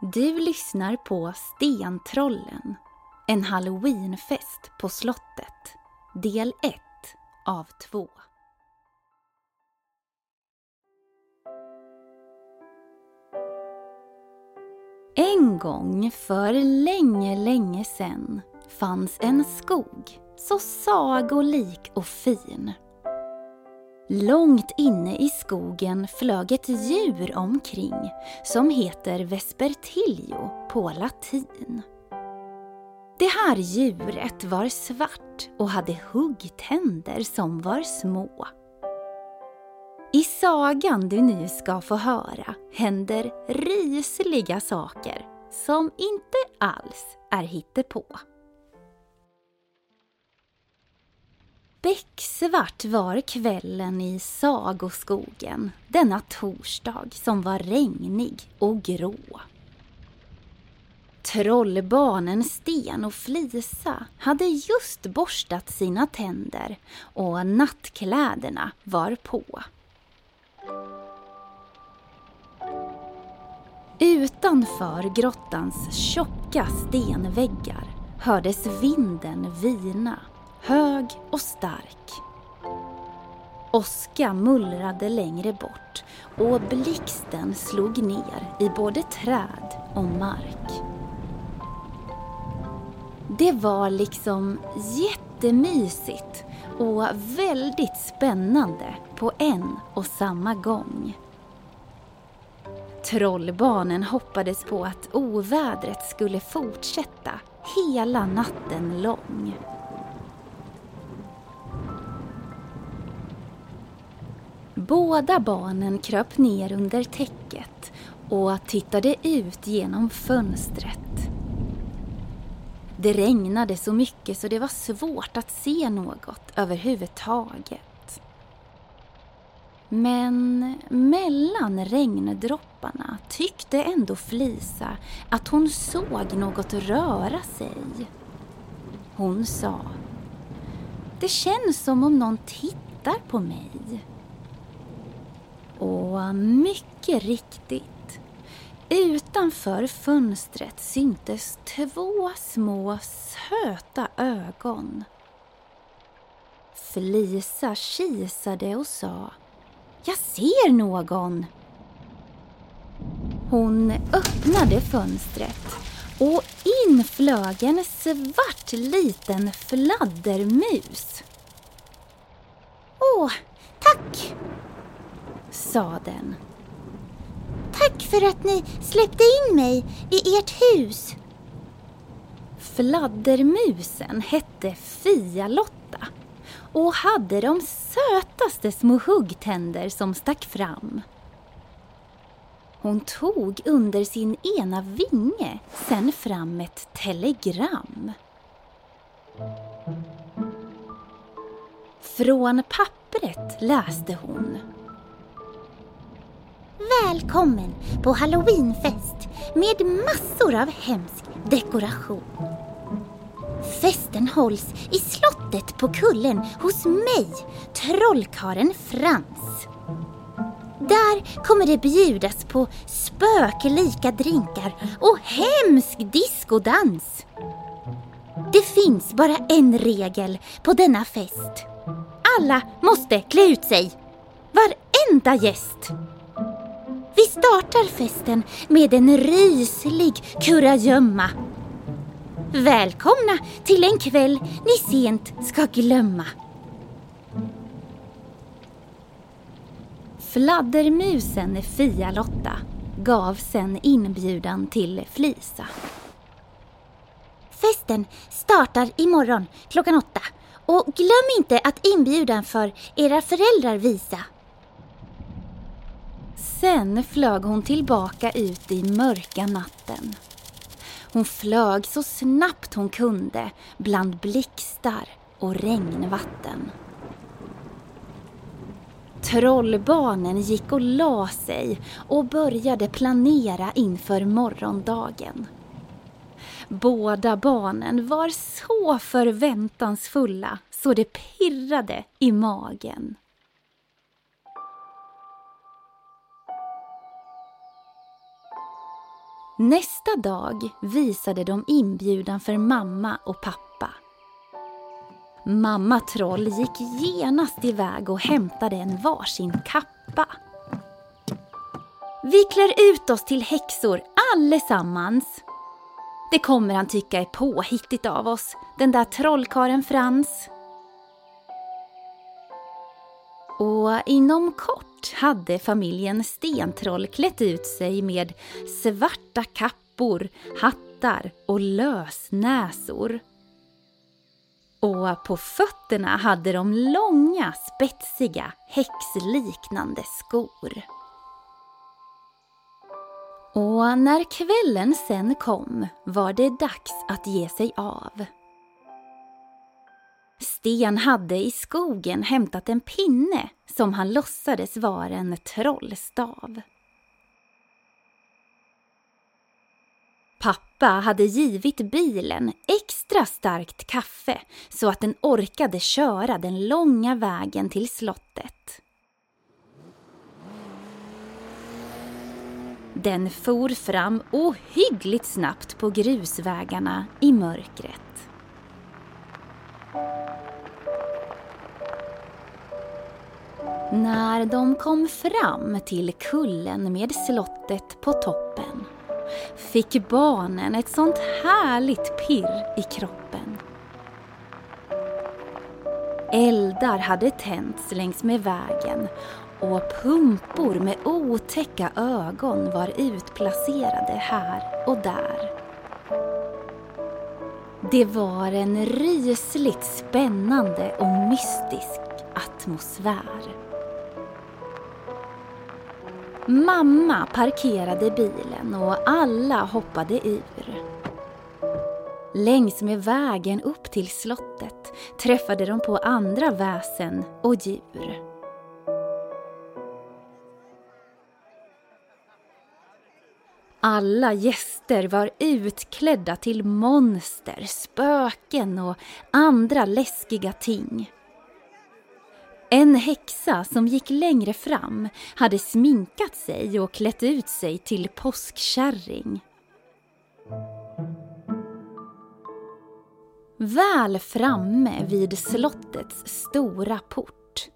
Du lyssnar på Stentrollen, en halloweenfest på slottet, del 1 av 2. En gång för länge, länge sedan fanns en skog så sagolik och fin. Långt inne i skogen flög ett djur omkring som heter vespertilio på latin. Det här djuret var svart och hade huggtänder som var små. I sagan du nu ska få höra händer rysliga saker som inte alls är hittepå. Becksvart var kvällen i sagoskogen denna torsdag som var regnig och grå. Trollbarnen Sten och Flisa hade just borstat sina tänder och nattkläderna var på. Utanför grottans tjocka stenväggar hördes vinden vina, hög och stark. Oska mullrade längre bort och blixten slog ner i både träd och mark. Det var liksom jättemysigt och väldigt spännande på en och samma gång. Trollbarnen hoppades på att ovädret skulle fortsätta hela natten lång. Båda barnen kröp ner under täcket och tittade ut genom fönstret. Det regnade så mycket så det var svårt att se något överhuvudtaget. Men mellan regndropparna tyckte ändå Flisa att hon såg något röra sig. Hon sa Det känns som om någon tittar på mig. Och mycket riktigt. Utanför fönstret syntes två små söta ögon. Felisa kisade och sa Jag ser någon! Hon öppnade fönstret och in flög en svart liten fladdermus. Åh! Sa den. Tack för att ni släppte in mig i ert hus. Fladdermusen hette Fia-Lotta och hade de sötaste små huggtänder som stack fram. Hon tog under sin ena vinge sen fram ett telegram. Från pappret läste hon Välkommen på halloweenfest med massor av hemsk dekoration. Festen hålls i slottet på kullen hos mig, trollkaren Frans. Där kommer det bjudas på spöklika drinkar och hemsk diskodans. Det finns bara en regel på denna fest. Alla måste klä ut sig. Varenda gäst. Vi startar festen med en ryslig kurragömma. Välkomna till en kväll ni sent ska glömma. Fladdermusen Fia-Lotta gav sen inbjudan till Flisa. Festen startar imorgon klockan åtta och glöm inte att inbjudan för era föräldrar visa. Sen flög hon tillbaka ut i mörka natten. Hon flög så snabbt hon kunde bland blixtar och regnvatten. Trollbarnen gick och la sig och började planera inför morgondagen. Båda barnen var så förväntansfulla så det pirrade i magen. Nästa dag visade de inbjudan för mamma och pappa. Mamma Troll gick genast iväg och hämtade en varsin kappa. Vi klär ut oss till häxor allesammans. Det kommer han tycka är påhittigt av oss, den där trollkaren Frans. Och inom kort hade familjen Stentroll klätt ut sig med svarta kappor, hattar och lösnäsor. Och på fötterna hade de långa, spetsiga, häxliknande skor. Och när kvällen sen kom var det dags att ge sig av. Sten hade i skogen hämtat en pinne som han låtsades vara en trollstav. Pappa hade givit bilen extra starkt kaffe så att den orkade köra den långa vägen till slottet. Den for fram ohyggligt snabbt på grusvägarna i mörkret. När de kom fram till kullen med slottet på toppen fick barnen ett sånt härligt pirr i kroppen. Eldar hade tänts längs med vägen och pumpor med otäcka ögon var utplacerade här och där. Det var en rysligt spännande och mystisk atmosfär. Mamma parkerade bilen och alla hoppade ur. Längs med vägen upp till slottet träffade de på andra väsen och djur. Alla gäster var utklädda till monster, spöken och andra läskiga ting. En häxa som gick längre fram hade sminkat sig och klätt ut sig till påskkärring. Väl framme vid slottets stora port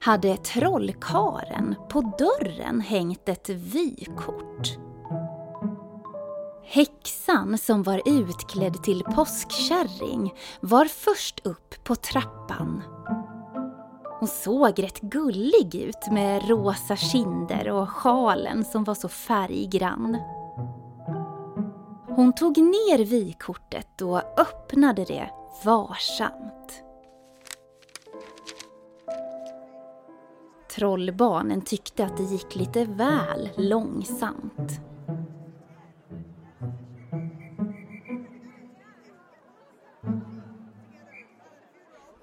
hade trollkaren på dörren hängt ett vykort. Häxan som var utklädd till påskkärring var först upp på trappan. Hon såg rätt gullig ut med rosa kinder och sjalen som var så färggrann. Hon tog ner vykortet och öppnade det varsamt. Trollbarnen tyckte att det gick lite väl långsamt.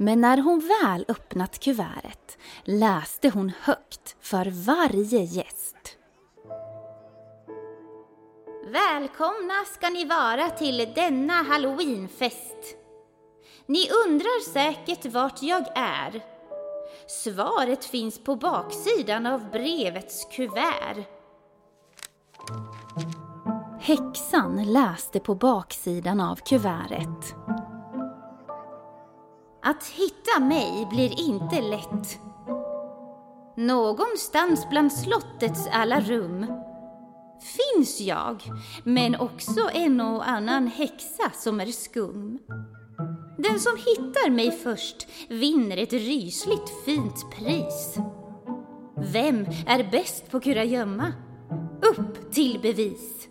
Men när hon väl öppnat kuvertet läste hon högt för varje gäst. Välkomna ska ni vara till denna halloweenfest. Ni undrar säkert vart jag är. Svaret finns på baksidan av brevets kuvert. Häxan läste på baksidan av kuvertet. Att hitta mig blir inte lätt. Någonstans bland slottets alla rum finns jag, men också en och annan häxa som är skum. Den som hittar mig först vinner ett rysligt fint pris. Vem är bäst på kurragömma? Upp till bevis!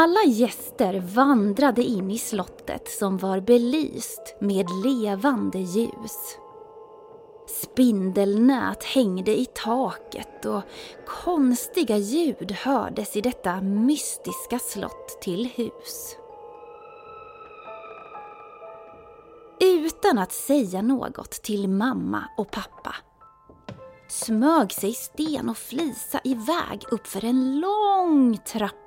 Alla gäster vandrade in i slottet som var belyst med levande ljus. Spindelnät hängde i taket och konstiga ljud hördes i detta mystiska slott till hus. Utan att säga något till mamma och pappa smög sig Sten och Flisa iväg uppför en lång trappa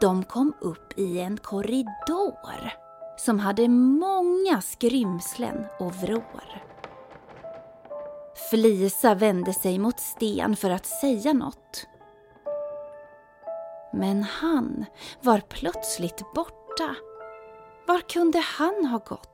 de kom upp i en korridor som hade många skrymslen och vrår. Flisa vände sig mot Sten för att säga något. Men han var plötsligt borta. Var kunde han ha gått?